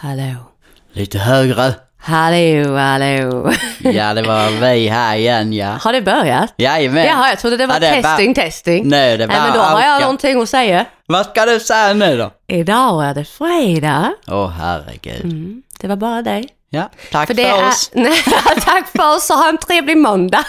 Hallå. Lite högre. Hallå, hallå. Ja, det var vi här igen ja. Har det börjat? Jajamän. Jaha, jag trodde det var Ja, det är bara- testing, testing. Nej, det var Nej, men då har jag någonting att säga. Vad ska du säga nu då? Idag är det fredag. Åh herregud. Mm, det var bara dig. Ja, tack För för, det är... oss. Nej, tack för oss och ha en trevlig måndag.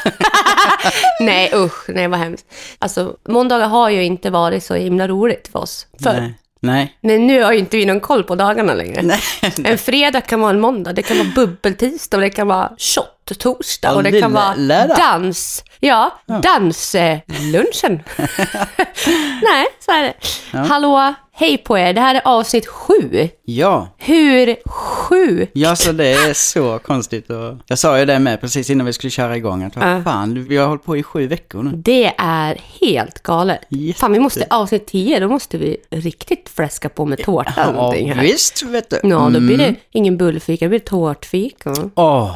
nej usch, nej vad hemskt. Alltså måndagar har ju inte varit så himla roligt för oss. För, Nej. Nej. Men nu har ju inte vi någon koll på dagarna längre. Nej. En fredag kan vara en måndag, det kan vara bubbeltisdag och det kan vara shot-torsdag och Och det kan vara dans. Ja, danslunchen. Nej, så är det. Hallå, hej på er. Det här är avsnitt sju. Ja. Hur sjukt? Ja, så det är så konstigt. Och jag sa ju det med precis innan vi skulle köra igång. Att vad Ja. fan, vi har hållit på i sju veckor nu. Det är helt galet. Jätte. Fan, vi måste, avsnitt 10, då måste vi riktigt fläska på med tårta Ja, någonting här. visst vet du. Ja, då blir det Mm. ingen bullfika, det blir tårtfika. Åh,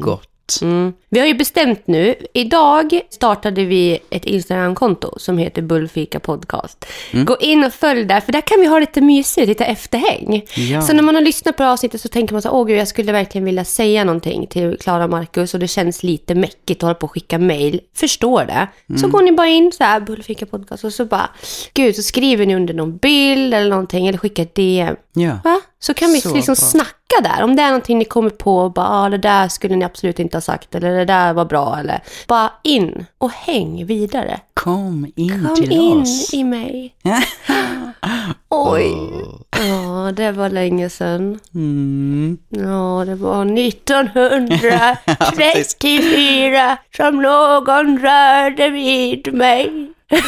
gott. Mm. Vi har ju bestämt nu. Idag startade vi ett Instagramkonto som heter Bullfika Podcast. Mm. Gå in och följ där, för där kan vi ha lite mysigt, lite efterhäng. Ja. Så när man har lyssnat på avsnittet så tänker man så här, åh gud, jag skulle verkligen vilja säga någonting till Klara och Marcus och det känns lite mäckigt att hålla på och skicka mail. Förstår det. Mm. Så går ni bara in så här, Bullfika Podcast och så bara, gud, så skriver ni under någon bild eller någonting eller skickar ett DM. Ja. Va? Så kan vi Så liksom bra. snacka där. Om det är någonting ni kommer på och bara, ah, det där skulle ni absolut inte ha sagt eller det där var bra eller bara in och häng vidare. Kom in Kom till in oss. i mig. Oj. Ja, det var länge sedan. Mm. Ja, det var 1934 som någon rörde vid mig.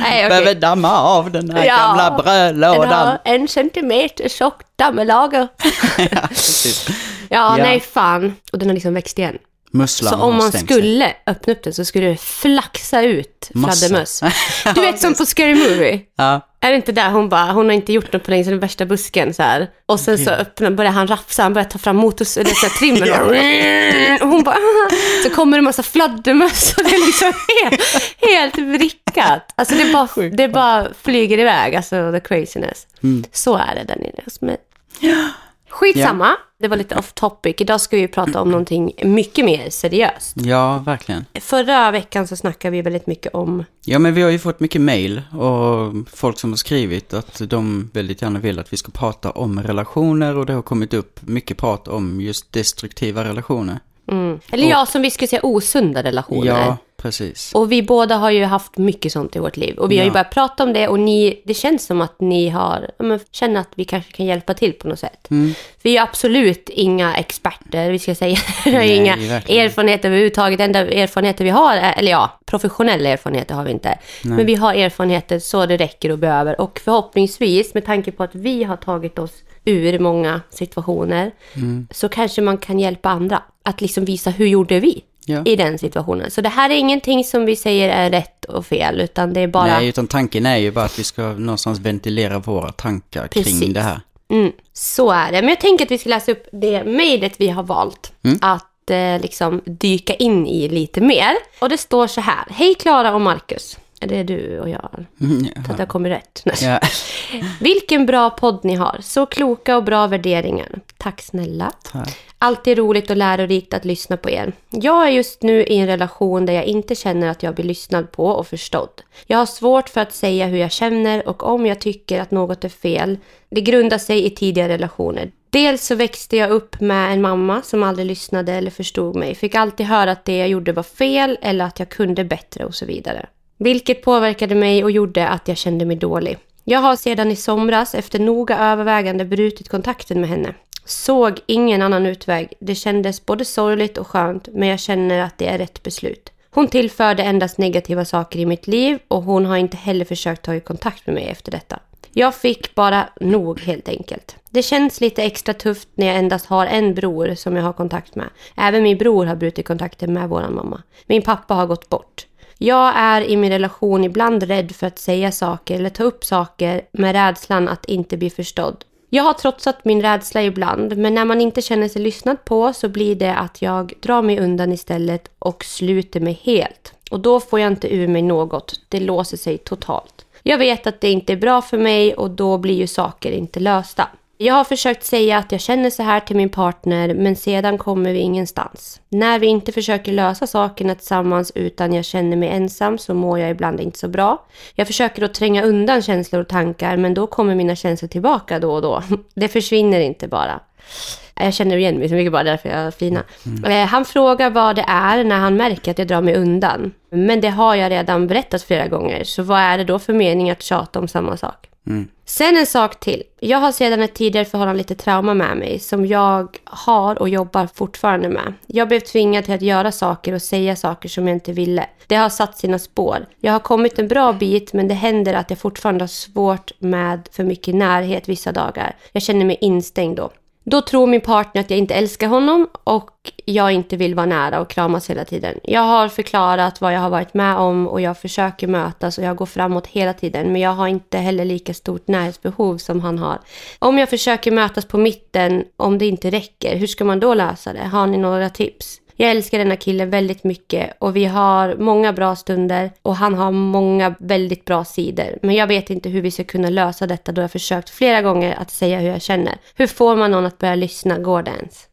Nej, okej. Behöver damma av den här Ja. gamla brödlådan. en centimeter tjock damelager. ja, precis. Ja, Ja. nej fan. Och den har liksom växt igen. Musslan Så om man stängt sig. skulle öppna upp den så skulle det flaxa ut fladdermöss. Du vet som på Scary Movie. Ja. Är det inte där hon bara, hon har inte gjort något på länge, så den värsta busken så här. Och sen så öppnar, börjar han rafsa, han börjar ta fram motors, eller så här, trimmen och, och hon bara, så kommer det en massa fladdermöss och det är liksom helt, helt vrickat. Alltså det bara, Sjukt det bara flyger iväg, alltså the craziness. Mm. Så är det där nere hos mig. Skitsamma, det var lite off topic. Idag ska vi prata om någonting mycket mer seriöst. ja, verkligen. Förra veckan så snackade vi väldigt mycket om, Ja, men vi har ju fått mycket mail och folk som har skrivit att de väldigt gärna vill att vi ska prata om relationer och det har kommit upp mycket prat om just destruktiva relationer. mm, eller ja, som vi skulle säga osunda relationer. Ja, precis. Och vi båda har ju haft mycket sånt i vårt liv. Och vi har ju Ja. börjat prata om det och ni, det känns som att ni har, ja, men, känner att vi kanske kan hjälpa till på något sätt. Mm. Vi är absolut inga experter, vi ska säga. Vi har Nej, inga verkligen. erfarenheter överhuvudtaget. Enda erfarenheter vi har, är, eller ja, professionella erfarenheter har vi inte. Men vi har erfarenheter så det räcker och behöver. Och förhoppningsvis, med tanke på att vi har tagit oss ur många situationer, Mm. så kanske man kan hjälpa andra. Att liksom visa hur gjorde vi? Ja. i den situationen. Så det här är ingenting som vi säger är rätt och fel, utan det är bara... Nej, utan tanken är ju bara att vi ska någonstans ventilera våra tankar kring Precis. det här. Mm, så är det. Men jag tänker att vi ska läsa upp det mejlet vi har valt Mm. att eh, liksom dyka in i lite mer. Och det står så här. Hej Klara och Marcus. Är det du och jag? Mm, Så att jag kommer rätt. Ja. Vilken bra podd ni har. Så kloka och bra värderingar. Tack snälla. Tack. Alltid roligt och lärorikt att lyssna på er. Jag är just nu i en relation där jag inte känner att jag blir lyssnad på och förstådd. Jag har svårt för att säga hur jag känner och om jag tycker att något är fel. Det grundar sig i tidigare relationer. Dels så växte jag upp med en mamma som aldrig lyssnade eller förstod mig. Fick alltid höra att det jag gjorde var fel eller att jag kunde bättre och så vidare. Vilket påverkade mig och gjorde att jag kände mig dålig. Jag har sedan i somras efter noga övervägande brutit kontakten med henne. Såg ingen annan utväg. Det kändes både sorgligt och skönt, men jag känner att det är rätt beslut. Hon tillförde endast negativa saker i mitt liv och hon har inte heller försökt ta i kontakt med mig efter detta. Jag fick bara nog helt enkelt. Det känns lite extra tufft när jag endast har en bror som jag har kontakt med. Även min bror har brutit kontakten med våran mamma. Min pappa har gått bort. Jag är i min relation ibland rädd för att säga saker eller ta upp saker med rädslan att inte bli förstådd. Jag har trotsat min rädsla ibland, men när man inte känner sig lyssnad på så blir det att jag drar mig undan istället och sluter mig helt. Och då får jag inte ur mig något. Det låser sig totalt. Jag vet att det inte är bra för mig och då blir ju saker inte lösta. Jag har försökt säga att jag känner så här till min partner, men sedan kommer vi ingenstans. När vi inte försöker lösa sakerna tillsammans utan jag känner mig ensam så mår jag ibland inte så bra. Jag försöker då tränga undan känslor och tankar, men då kommer mina känslor tillbaka då och då. Det försvinner inte bara. Jag känner igen mig så mycket bara därför jag är fina. Mm. Han frågar vad det är när han märker att jag drar mig undan. Men det har jag redan berättat flera gånger, så vad är det då för mening att tjata om samma sak? Mm. Sen en sak till. Jag har sedan ett tidigare förhållande lite trauma med mig som jag har och jobbar fortfarande med. Jag blev tvingad till att göra saker och säga saker som jag inte ville. Det har satt sina spår. Jag har kommit en bra bit men det händer att jag fortfarande har svårt med för mycket närhet vissa dagar. Jag känner mig instängd då. Då tror min partner att jag inte älskar honom och jag inte vill vara nära och kramas hela tiden. Jag har förklarat vad jag har varit med om och jag försöker mötas och jag går framåt hela tiden. Men jag har inte heller lika stort närhetsbehov som han har. Om jag försöker mötas på mitten, om det inte räcker, hur ska man då lösa det? Har ni några tips? Jag älskar denna kille väldigt mycket och vi har många bra stunder och han har många väldigt bra sidor. Men jag vet inte hur vi ska kunna lösa detta då jag försökt flera gånger att säga hur jag känner. Hur får man någon att börja lyssna? Går det ens?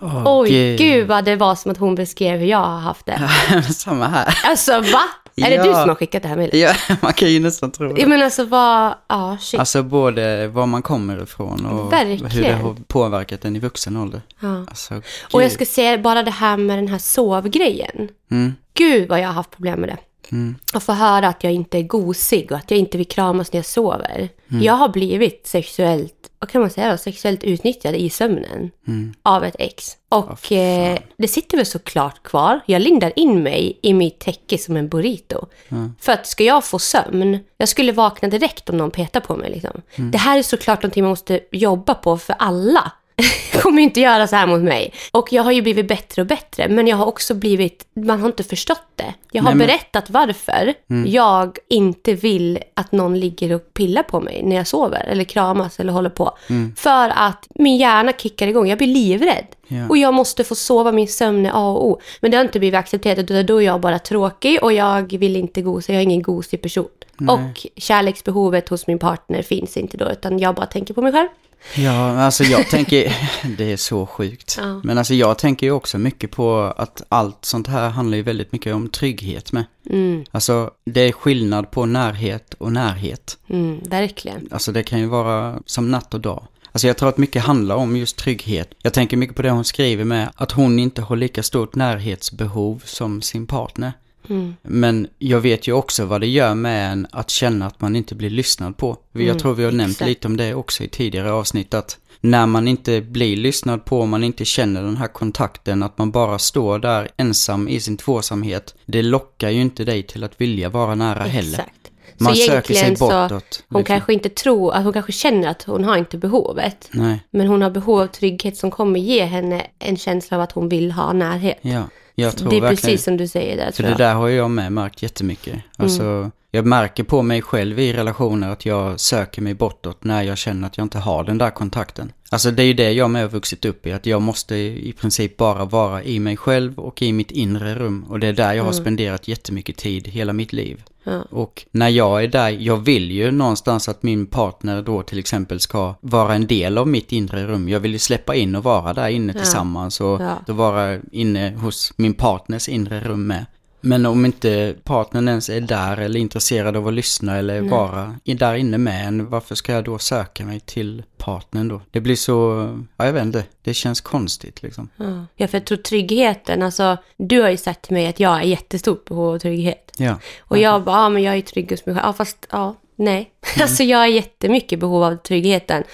Åh, Oj, gud vad det var som att hon beskrev hur jag har haft det. Samma här. Alltså va? Är det Ja. du som har skickat det här mejlet? Ja, man kan ju nästan tro det. Ja men alltså vad, ja shit. Alltså både var man kommer ifrån och Verkligen. hur det har påverkat en i vuxen ålder. ja. Alltså, Och jag ska säga bara det här med den här sovgrejen. Mm, Gud vad jag har haft problem med det. mm, Att få höra att jag inte är gosig och att jag inte vill kramas när jag sover. Mm. Jag har blivit sexuellt, vad kan man säga då, sexuellt utnyttjad i sömnen mm. av ett ex. Och fan. eh, det sitter väl såklart kvar. Jag lindar in mig i mitt täcke som en burrito. Mm. För att ska jag få sömn, jag skulle vakna direkt om någon petar på mig. Liksom. Mm. Det här är såklart någonting man måste jobba på för alla. kommer inte göra så här mot mig. Och jag har ju blivit bättre och bättre, men jag har också blivit, man har inte förstått det. Jag har Nej, men- berättat varför jag inte vill att någon ligger och pillar på mig när jag sover, eller kramas eller håller på. För att min hjärna kickar igång, jag blir livrädd. Ja. Och jag måste få sova, min sömn är A och O. Men det har inte blivit accepterat, utan då är jag bara tråkig och jag vill inte gosa, jag är ingen gosig person. Och kärleksbehovet hos min partner finns inte då, utan jag bara tänker på mig själv. Ja, alltså jag tänker, det är så sjukt. Ja. Men alltså jag tänker ju också mycket på att allt sånt här handlar ju väldigt mycket om trygghet med. Mm, Alltså det är skillnad på närhet och närhet. mm, verkligen. Alltså det kan ju vara som natt och dag. Alltså jag tror att mycket handlar om just trygghet. Jag tänker mycket på det hon skriver med att hon inte har lika stort närhetsbehov som sin partner. Mm. Men jag vet ju också vad det gör med en att känna att man inte blir lyssnad på. Jag Mm, tror vi har nämnt exakt. lite om det också i tidigare avsnitt att när man inte blir lyssnad på, man inte känner den här kontakten, att man bara står där ensam i sin tvåsamhet. Det lockar ju inte dig till att vilja vara nära heller. Exakt. Man så söker sig egentligen så, bortåt. hon liksom. kanske inte tror, att hon kanske känner att hon har inte behovet. Nej, Men hon har behov av trygghet som kommer ge henne en känsla av att hon vill ha närhet. ja. Jag tror det är verkligen precis som du säger där För det där har jag med märkt jättemycket. Alltså, jag märker på mig själv i relationer att jag söker mig bortåt när jag känner att jag inte har den där kontakten. Alltså det är ju det jag med har vuxit upp i, att jag måste i princip bara vara i mig själv och i mitt inre rum. Och det är där jag har spenderat jättemycket tid hela mitt liv. Ja. Och när jag är där, jag vill ju någonstans att min partner då till exempel ska vara en del av mitt inre rum. Jag vill ju släppa in och vara där inne Ja. tillsammans och Ja. då vara inne hos min partners inre rum med. Men om inte partnern ens är där eller intresserad av att lyssna eller vara i- där inne med en, varför ska jag då söka mig till partnern då? Det blir så, ja jag vet inte, det känns konstigt liksom. Ja. ja, för jag tror tryggheten, alltså du har ju sagt till mig att jag är jättestort behov av trygghet. Ja. Och jag bara, ja men jag är trygg hos mig själv. Ja fast, ja, nej. Alltså jag är jättemycket behov av tryggheten.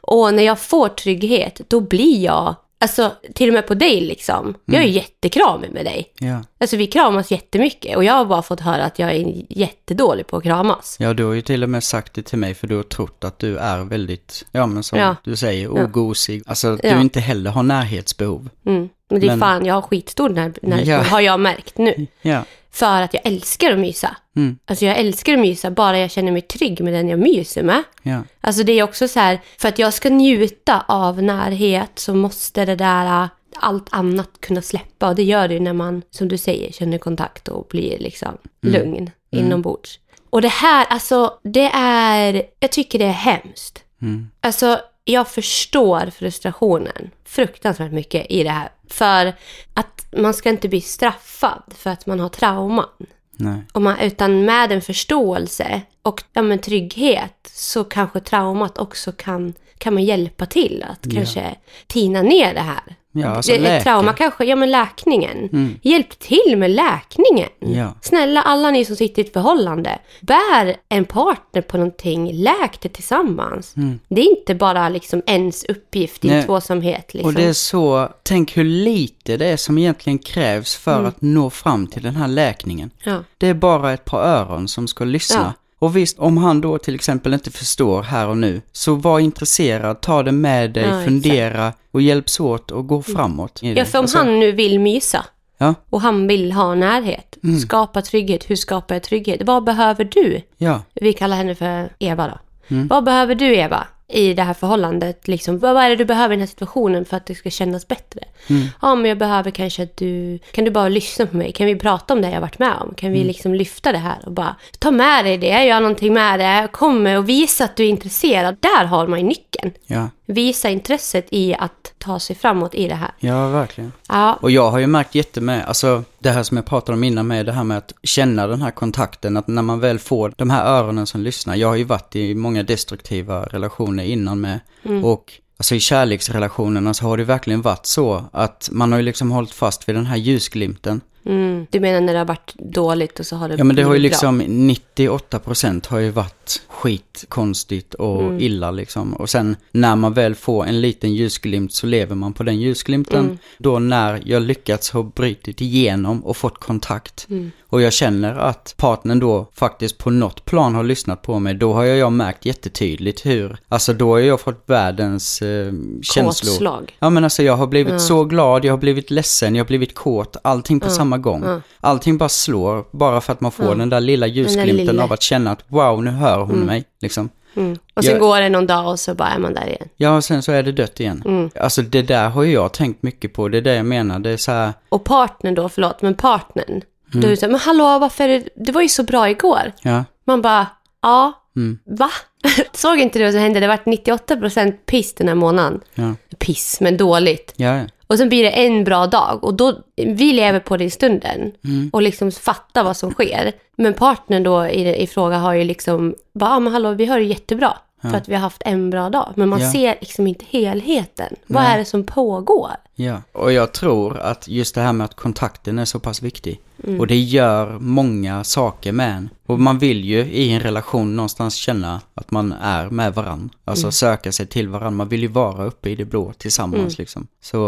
Och när jag får trygghet, då blir jag, alltså till och med på dig liksom. Jag är jättekramig med dig. Ja. Alltså vi kramas jättemycket och jag har bara fått höra att jag är jättedålig på att kramas. Ja, du har ju till och med sagt det till mig för du har trott att du är väldigt, ja men som Ja. du säger, Ja. ogosig. Alltså att Ja. du inte heller har närhetsbehov. Mm. Men det är Men- fan, jag har skitstor när, när Ja. har jag märkt nu. Ja. För att jag älskar att mysa. Mm. Alltså jag älskar att mysa bara jag känner mig trygg med den jag myser med. Ja. Alltså det är också så här, för att jag ska njuta av närhet så måste det där, äh, allt annat kunna släppa. Och det gör det ju när man, som du säger, känner kontakt och blir liksom lugn inombords. Och det här, alltså det är, jag tycker det är hemskt. Mm. Alltså jag förstår frustrationen fruktansvärt mycket i det här. För att man ska inte bli straffad för att man har trauman. Nej. Om man, utan med en förståelse och ja, men trygghet så kanske traumat också kan, kan man hjälpa till att Ja. kanske tina ner det här. Ja, alltså det, ett läka. trauma kanske, ja men läkningen. Mm. Hjälp till med läkningen. Ja. Snälla alla ni som sitter i ett förhållande, bär en partner på någonting, läk det tillsammans. Det är inte bara liksom ens uppgift i Mm. Tvåsamhet. Liksom. Och det är så, tänk hur lite det är som egentligen krävs för Mm. att nå fram till den här läkningen. ja. Det är bara ett par öron som ska lyssna. Ja. Och visst, om han då till exempel inte förstår här och nu, så var intresserad, ta det med dig, Ja, exakt. Mm. fundera och hjälps åt och gå framåt. i det. ja, för om Alltså, han nu vill mysa Ja, och han vill ha närhet, Mm. skapa trygghet, hur skapar jag trygghet? Vad behöver du? ja, Vi kallar henne för Eva då. Mm. Vad behöver du Eva i det här förhållandet? Liksom, vad vad är det du behöver i den här situationen för att det ska kännas bättre? Mm. Ja, men jag behöver kanske att du... Kan du bara lyssna på mig? Kan vi prata om det jag varit med om? Kan Mm. vi liksom lyfta det här och bara ta med dig det, gör någonting med det, kom och visa att du är intresserad. Där har man ju nyckeln. ja, Visa intresset i att ta sig framåt i det här. ja, verkligen. Ja, Och jag har ju märkt jättemed, alltså det här som jag pratade om innan med det här med att känna den här kontakten, att när man väl får de här öronen som lyssnar. Jag har ju varit i många destruktiva relationer innan med. Och alltså i kärleksrelationerna så har det verkligen varit så att man har ju liksom hållit fast vid den här ljusglimten. Mm. du menar när det har varit dåligt och så har det Ja men det har ju bra. liksom 98% har ju varit skit, konstigt och Mm. illa liksom. Och sen när man väl får en liten ljusglimt så lever man på den ljusglimten. Mm. Då när jag lyckats ha brutit igenom och fått kontakt. Mm. Och jag känner att partnern då faktiskt på något plan har lyssnat på mig. Då har jag, jag märkt jättetydligt hur, alltså då har jag fått världens eh, känslor. Kåtslag. Ja men alltså jag har blivit Ja. så glad, jag har blivit ledsen, jag har blivit kåt, allting på samma gång. ja. Allting bara slår, bara för att man får den där lilla ljusglimten lilla. av att känna att wow, nu hör hon mig. Liksom. Mm. Och sen Jag- går det någon dag och så bara är man där igen. Ja, och sen så är det dött igen. Mm. Alltså det där har ju jag tänkt mycket på, det är det jag menar. Det är så här, Och partnern då, förlåt, men partnern. Mm. Då är det så här, men hallå, varför är det, det var ju så bra igår. ja, Man bara, ja, Mm. va? Såg inte du vad som hände? Det var 98% piss den här månaden. ja, Piss, men dåligt. ja, ja. Och sen blir det en bra dag och då, vi lever på det i stunden Mm. och liksom fattar vad som sker. Men partnern då i, i fråga har ju liksom, bara, ja men hallå, vi har det jättebra. För att vi har haft en bra dag. Men man Ja. ser liksom inte helheten. Vad Nej. är det som pågår? Ja, och jag tror att just det här med att kontakten är så pass viktig. Mm. Och det gör många saker med en. Och man vill ju i en relation någonstans känna att man är med varandra. Alltså Mm. söka sig till varandra. Man vill ju vara uppe i det blå tillsammans Mm. liksom. Så,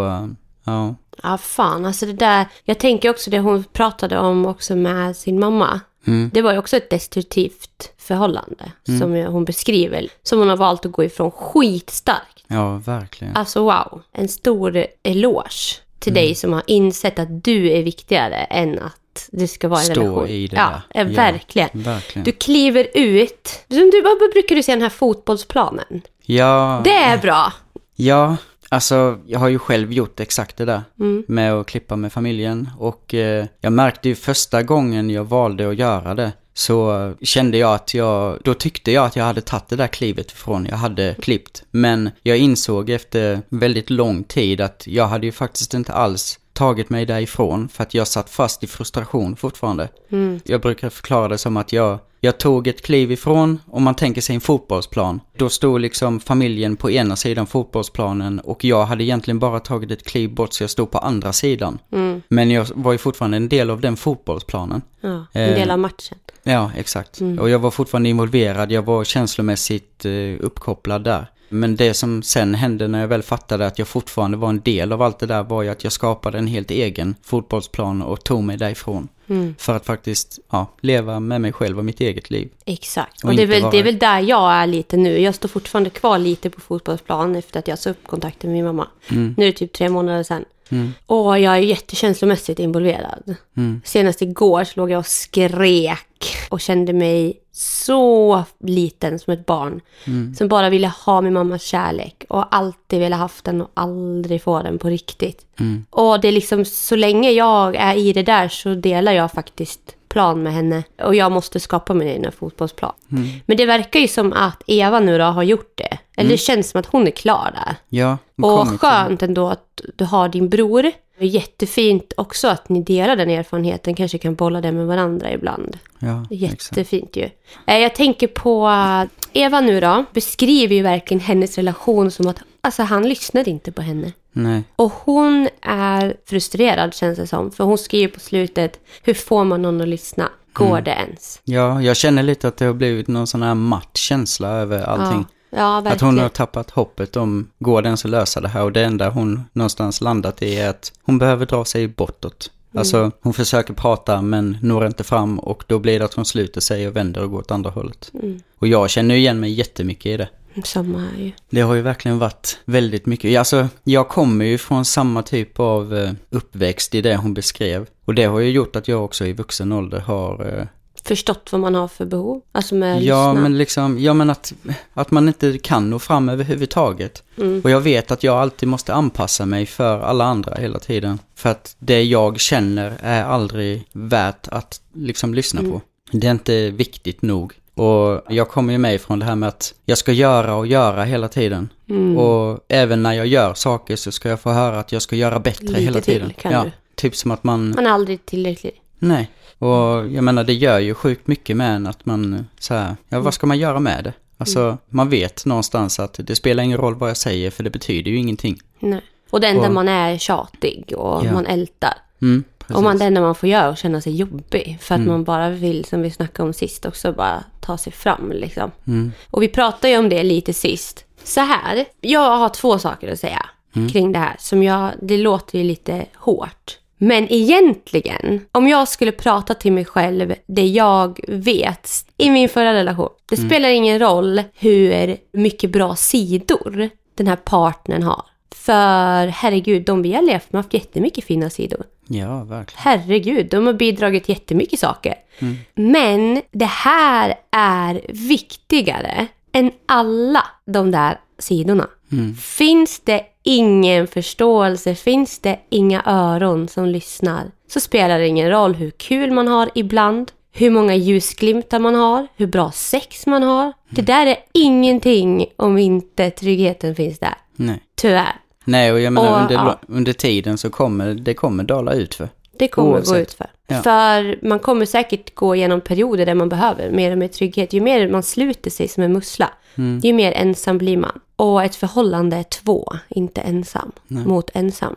ja. Ja, fan. Alltså det där. Jag tänker också det hon pratade om också med sin mamma. Mm. Det var ju också ett destruktivt förhållande som hon beskriver. Som hon har valt att gå ifrån skitstarkt. Ja, verkligen. Alltså wow. En stor eloge till dig som har insett att du är viktigare än att det ska vara en Stå relation. i det ja, eh, Ja. verkligen. Verkligen. Du kliver ut. Som du, vad brukar du säga den här fotbollsplanen? Ja, Det är bra. ja, alltså jag har ju själv gjort exakt det där. Mm. Med att klippa med familjen. Och eh, jag märkte ju första gången jag valde att göra det. Så kände jag att jag, då tyckte jag att jag hade tagit det där klivet ifrån jag hade klippt. Men jag insåg efter väldigt lång tid att jag hade ju faktiskt inte alls tagit mig därifrån för att jag satt fast i frustration fortfarande. Mm. Jag brukar förklara det som att jag, jag tog ett kliv ifrån, om man tänker sig en fotbollsplan. Då stod liksom familjen på ena sidan fotbollsplanen och jag hade egentligen bara tagit ett kliv bort så jag stod på andra sidan. Mm. Men jag var ju fortfarande en del av den fotbollsplanen. Ja, en Eh, del av matchen. Ja, exakt. Mm. Och jag var fortfarande involverad, jag var känslomässigt eh, uppkopplad där. Men det som sen hände när jag väl fattade att jag fortfarande var en del av allt det där var ju att jag skapade en helt egen fotbollsplan och tog mig därifrån. Mm. För att faktiskt ja, leva med mig själv och mitt eget liv. Exakt. Och Och det är, väl, vara- det är väl där jag är lite nu. Jag står fortfarande kvar lite på fotbollsplan efter att jag sa upp kontakten med min mamma. Mm. Nu är det typ tre månader sedan. Mm. Och jag är jättekänslomässigt involverad. Mm. Senast igår så låg jag och skrek och kände mig så liten som ett barn. Mm. Som bara ville ha min mammas kärlek och alltid ville haft den och aldrig få den på riktigt. Mm. Och det är liksom, så länge jag är i det där så delar jag faktiskt fotbollsplan med henne. Och jag måste skapa min egen fotbollsplan. Mm. Men det verkar ju som att Eva nu då har gjort det. Eller det känns som att hon är klar där. Ja, Och till- skönt ändå att du har din bror. Jättefint också att ni delar den erfarenheten. Kanske kan bolla det med varandra ibland. Ja, exakt. Jättefint ju. Eh, Jag tänker på eh, Eva nu då. Beskriver ju verkligen hennes relation som att alltså, han lyssnade inte på henne. Nej, Och hon är frustrerad känns det som. För hon skriver på slutet, hur får man någon att lyssna? Går Mm. det ens? ja, jag känner lite att det har blivit någon sån här matt känsla över allting. Ja, ja Att hon har tappat hoppet om, går det ens att lösa det här? Och det enda hon någonstans landat i är att hon behöver dra sig bortåt. Mm. Alltså, hon försöker prata men når inte fram och då blir det att hon sluter sig och vänder och går åt andra hållet. Mm. Och jag känner igen mig jättemycket i det. Samma här ju. Det har ju verkligen varit väldigt mycket. Alltså, jag kommer ju från samma typ av eh, uppväxt i det hon beskrev. Och det har ju gjort att jag också i vuxen ålder har... Eh, Förstått vad man har för behov. Alltså med att ja, lyssna. men liksom, ja men att, att man inte kan nå fram överhuvudtaget. Mm. Och jag vet att jag alltid måste anpassa mig för alla andra hela tiden. För att det jag känner är aldrig värt att liksom lyssna Mm. på. Det är inte viktigt nog. Och jag kommer ju med ifrån det här med att jag ska göra och göra hela tiden. Mm. Och även när jag gör saker så ska jag få höra att jag ska göra bättre Lite hela till tiden. kan ja, du. typ som att man, Man är aldrig tillräcklig. nej. Och jag menar det gör ju sjukt mycket med en att man så här, ja vad ska man göra med det? Alltså Mm. man vet någonstans att det spelar ingen roll vad jag säger för det betyder ju ingenting. Nej. Och det enda Och- man är tjatig och Ja. man ältar. Mm, precis. Och man, det enda man får göra är att känna sig jobbig. För att Mm. man bara vill, som vi snackade om sist också, bara ta sig fram liksom. Mm, Och vi pratade ju om det lite sist. Så här, jag har två saker att säga Mm. kring det här. Som jag, det låter ju lite hårt. Men egentligen, om jag skulle prata till mig själv det jag vet i min förra relation. Det Mm. spelar ingen roll hur mycket bra sidor den här partnern har. För herregud, de vi har levt med har haft jättemycket fina sidor. Ja, verkligen. Herregud, de har bidragit jättemycket saker. Mm. Men det här är viktigare än alla de där sidorna. Mm. Finns det ingen förståelse, finns det inga öron som lyssnar, så spelar det ingen roll hur kul man har ibland, hur många ljusglimtar man har, hur bra sex man har. Det där är ingenting om inte tryggheten finns där. Nej. Tyvärr. Nej, och jag menar Och, under, ja. under tiden så kommer det kommer dala ut för. Det kommer gå Oavsett. ut för. Ja. För man kommer säkert gå igenom perioder där man behöver mer och mer trygghet. Ju mer man sluter sig som en mussla, Mm. ju mer ensam blir man. Och ett förhållande är två, inte ensam, mot ensam.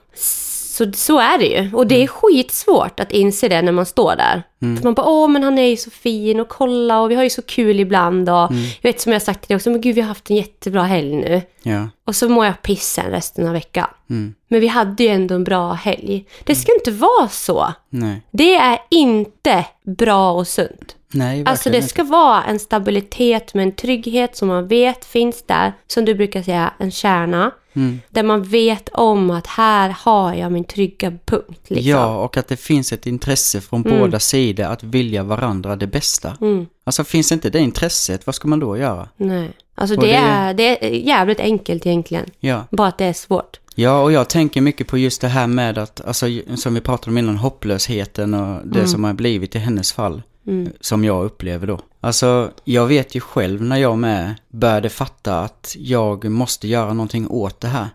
Så, så är det ju. Och det Mm. är skitsvårt att inse det när man står där. För man bara, åh men han är ju så fin och kolla och vi har ju så kul ibland. Och Mm. jag vet som jag har sagt till dig också, men gud vi har haft en jättebra helg nu. Ja. Och så mår jag pissen resten av veckan. Mm. Men vi hade ju ändå en bra helg. Det ska inte vara så. Nej. Det är inte bra och sunt. Nej, Alltså det ska vara en stabilitet med en trygghet som man vet finns där. Som du brukar säga, en kärna. Mm. Där man vet om att här har jag min trygga punkt. Liksom. Ja, och att det finns ett intresse från båda sidor att vilja varandra det bästa. Mm. Alltså finns inte det intresset, vad ska man då göra? Nej. Alltså det, det- Är, det är jävligt enkelt egentligen. Ja. Bara att det är svårt. Ja, och jag tänker mycket på just det här med att, alltså som vi pratade om innan, hopplösheten och det som har blivit i hennes fall. Som jag upplever då. Alltså, jag vet ju själv när jag med började fatta att jag måste göra någonting åt det här.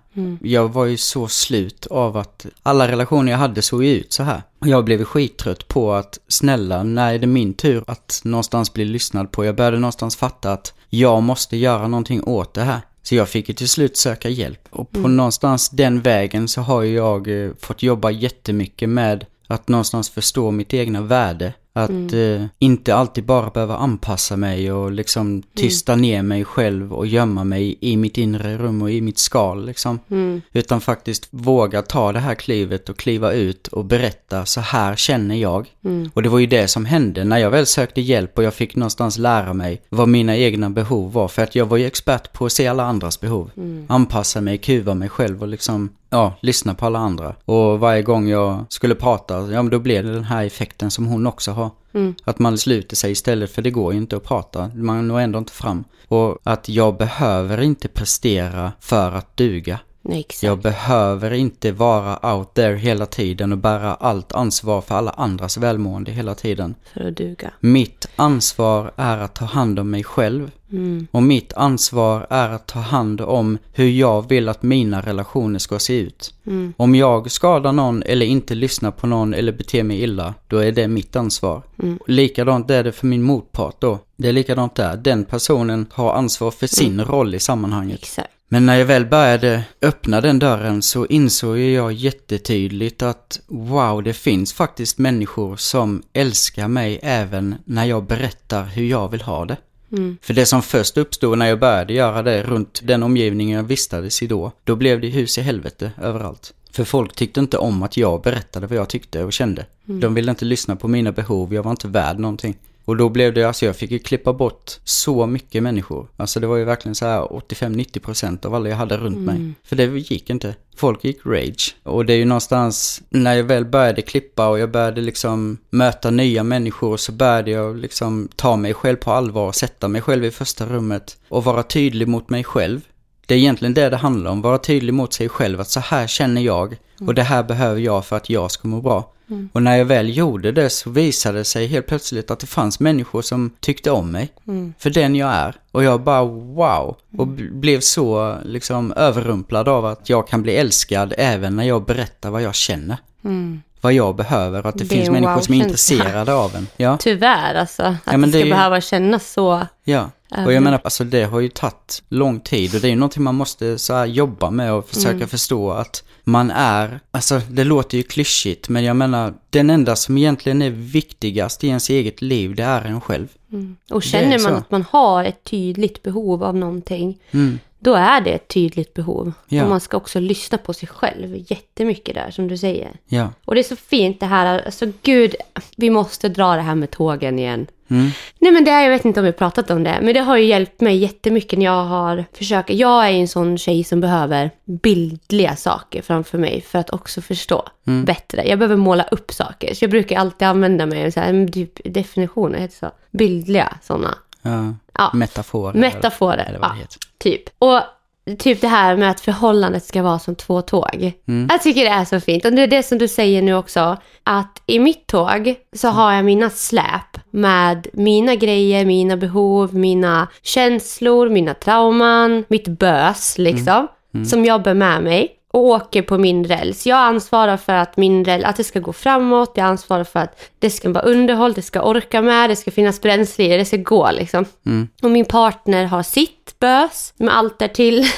Jag var ju så slut av att alla relationer jag hade såg ut så här. Och jag blev skittrött på att, snälla, när är det min tur att någonstans bli lyssnad på? Jag började någonstans fatta att jag måste göra någonting åt det här. Så jag fick ju till slut söka hjälp. Och på någonstans den vägen så har jag eh, fått jobba jättemycket med att någonstans förstå mitt egna värde. Att eh, inte alltid bara behöva anpassa mig och liksom tysta ner mig själv och gömma mig i mitt inre rum och i mitt skal liksom. Utan faktiskt våga ta det här klivet och kliva ut och berätta så här känner jag. Och det var ju det som hände när jag väl sökte hjälp och jag fick någonstans lära mig vad mina egna behov var. För att jag var ju expert på att se alla andras behov. Anpassa mig, kuva mig själv och liksom, ja, lyssna på alla andra. Och varje gång jag skulle prata, ja men då blev det den här effekten som hon också har. Att man sluter sig istället för det går ju inte att prata. Man når ändå inte fram. Och att jag behöver inte prestera för att duga. Nej, exakt. Jag behöver inte vara out there hela tiden och bära allt ansvar för alla andras välmående hela tiden. För att duga. Mitt ansvar är att ta hand om mig själv. Mm. Och mitt ansvar är att ta hand om hur jag vill att mina relationer ska se ut. Mm. Om jag skadar någon eller inte lyssnar på någon eller beter mig illa, då är det mitt ansvar. Mm. Likadant är det för min motpart då. Det är likadant där. Den personen har ansvar för sin roll i sammanhanget. Exakt. Men när jag väl började öppna den dörren så insåg jag jättetydligt att wow, det finns faktiskt människor som älskar mig även när jag berättar hur jag vill ha det. Mm. För det som först uppstod när jag började göra det runt den omgivningen jag vistades i då, då blev det hus i helvete överallt. För folk tyckte inte om att jag berättade vad jag tyckte och kände. De ville inte lyssna på mina behov, jag var inte värd någonting. Och då blev det, alltså jag fick ju klippa bort så mycket människor. Alltså det var ju verkligen så här 85-90% av alla jag hade runt mig. För det gick inte. Folk gick rage. Och det är ju någonstans, när jag väl började klippa och jag började liksom möta nya människor så började jag liksom ta mig själv på allvar, sätta mig själv i första rummet och vara tydlig mot mig själv. Det är egentligen det det handlar om, vara tydlig mot sig själv att så här känner jag och det här behöver jag för att jag ska må bra. Och när jag väl gjorde det så visade det sig helt plötsligt att det fanns människor som tyckte om mig. För den jag är. Och jag bara wow. Och b- blev så liksom överrumplad av att jag kan bli älskad även när jag berättar vad jag känner. Mm. Vad jag behöver och att det, Det finns människor som är intresserade av en. Ja, Tyvärr alltså. Att Ja, det det ska ju- behöva kännas så. ja. Och jag menar, alltså det har ju tagit lång tid och det är ju någonting man måste så jobba med och försöka Mm. förstå att man är, alltså det låter ju klyschigt men jag menar, den enda som egentligen är viktigast i ens eget liv, det är en själv. Och Det känner man att man har ett tydligt behov av någonting, Mm. då är det ett tydligt behov. Ja. Och man ska också lyssna på sig själv jättemycket där, som du säger. Ja. Och det är så fint det här, alltså gud, vi måste dra det här med tågen igen. Mm. Nej men det, jag vet inte om vi har pratat om det, men det har ju hjälpt mig jättemycket när jag har försökt. Jag är en sån tjej som behöver bildliga saker framför mig för att också förstå Mm. bättre. Jag behöver måla upp saker, så jag brukar alltid använda mig av så här, typ definitioner, heter så? Bildliga sådana. ja. Ja, Metaforer. metaforer. Eller vad Ja, det heter. typ. Och typ det här med att förhållandet ska vara som två tåg. Mm. Jag tycker det är så fint. Och det är det som du säger nu också. Att i mitt tåg så har jag mina släp med mina grejer, mina behov, mina känslor, mina trauman, mitt bös liksom. Som jag bär med mig och åker på min räls. Jag ansvarar för att min räls, att det ska gå framåt. Jag ansvarar för att det ska vara underhåll, det ska orka med, det ska finnas bränsle i det, det ska gå liksom. Och min partner har sitt bös med allt därtill.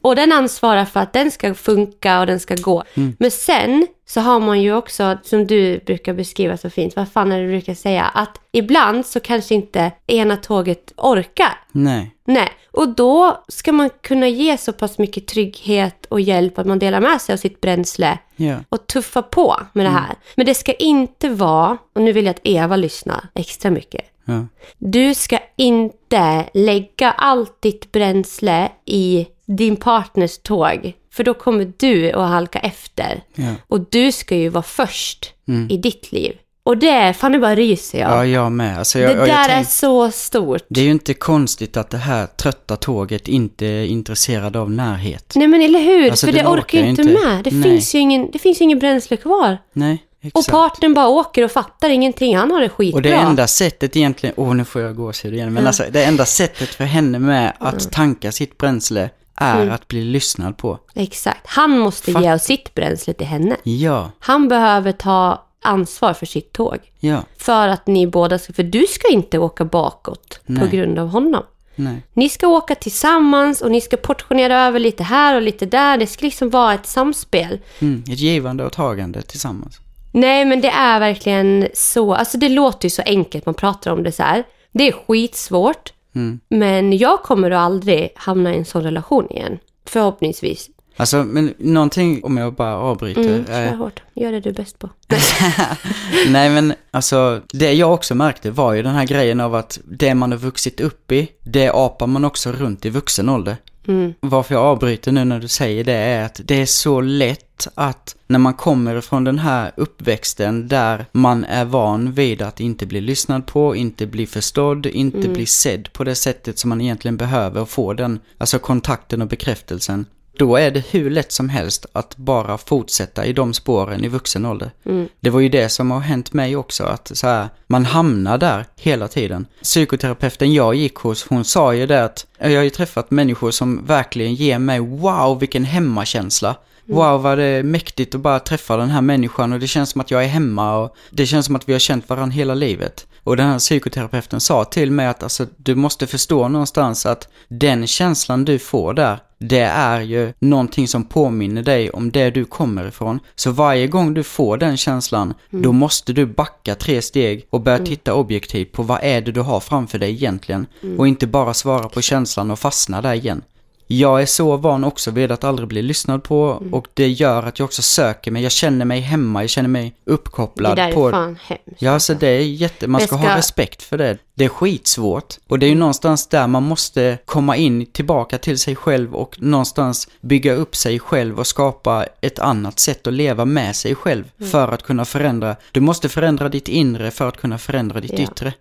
och den ansvarar för att den ska funka och den ska gå. Men sen så har man ju också, som du brukar beskriva så fint, vad fan är det du brukar säga? Att ibland så kanske inte ena tåget orkar. Nej. Nej, och då ska man kunna ge så pass mycket trygghet och hjälp att man delar med sig av sitt bränsle Ja. och tuffa på med det här. Men det ska inte vara, och nu vill jag att Eva lyssnar extra mycket. Ja. Du ska inte lägga allt ditt bränsle i din partners tåg. För då kommer du att halka efter. Ja. Och du ska ju vara först i ditt liv. Och det, fan det bara ryser jag. Ja, jag med. Alltså, jag, det och där jag är tänk, så stort. det är ju inte konstigt att det här trötta tåget inte är intresserad av närhet. Nej men eller hur? Alltså, För det orkar ju inte med. Det Nej. finns ju ingen, det finns ju ingen bränsle kvar. Nej, Och exakt. partnern bara åker och fattar ingenting. Han har det skitbra. Och det enda sättet egentligen, åh nu får jag gåshud igen, men alltså det enda sättet för henne med att tanka sitt bränsle är Mm. att bli lyssnad på. Exakt. Han måste Fatt- ge av sitt bränsle till henne. Ja, Han behöver ta ansvar för sitt tåg. ja, För att ni båda ska, för du ska inte åka bakåt på Nej. grund av honom. nej, Ni ska åka tillsammans och ni ska portionera över lite här och lite där. Det ska liksom vara ett samspel. mm, ett givande och tagande tillsammans. Nej, men det är verkligen så. Alltså det låter ju så enkelt, man pratar om det så här. Det är skitsvårt. Mm. Men jag kommer att aldrig hamna i en sån relation igen. Förhoppningsvis. Alltså, men någonting, om jag bara avbryter. Mm, eh, kör hårt. Gör det du är bäst på. Nej men alltså, det jag också märkte var ju den här grejen av att det man har vuxit upp i, det apar man också runt i vuxen ålder. Mm. Varför jag avbryter nu när du säger det är att det är så lätt att när man kommer ifrån den här uppväxten där man är van vid att inte bli lyssnad på, inte bli förstådd, inte bli sedd på det sättet som man egentligen behöver och få den, alltså kontakten och bekräftelsen. Då är det hur lätt som helst att bara fortsätta i de spåren i vuxen ålder. Mm. Det var ju det som har hänt mig också, att så här, man hamnar där hela tiden. Psykoterapeuten jag gick hos, hon sa ju det att jag har ju träffat människor som verkligen ger mig wow vilken hemmakänsla. Wow vad det är mäktigt att bara träffa den här människan och det känns som att jag är hemma och det känns som att vi har känt varandra hela livet. Och den här psykoterapeuten sa till mig att alltså, du måste förstå någonstans att den känslan du får där, det är ju någonting som påminner dig om det du kommer ifrån. Så varje gång du får den känslan, då måste du backa tre steg och börja titta objektivt på vad är det du har framför dig egentligen. Och inte bara svara på känslan och fastna där igen. Jag är så van också vid att aldrig bli lyssnad på och det gör att jag också söker mig. Jag känner mig hemma, jag känner mig Det uppkopplad där på... är fan hemskt. Ja, alltså det är jätte... Man ska, ska- ha respekt för det. Det är skitsvårt. Och det är ju någonstans där man måste komma in tillbaka till sig själv och någonstans bygga upp sig själv och skapa ett annat sätt att leva med sig själv Mm. för att kunna förändra. Du måste förändra ditt inre för att kunna förändra ditt Ja. yttre.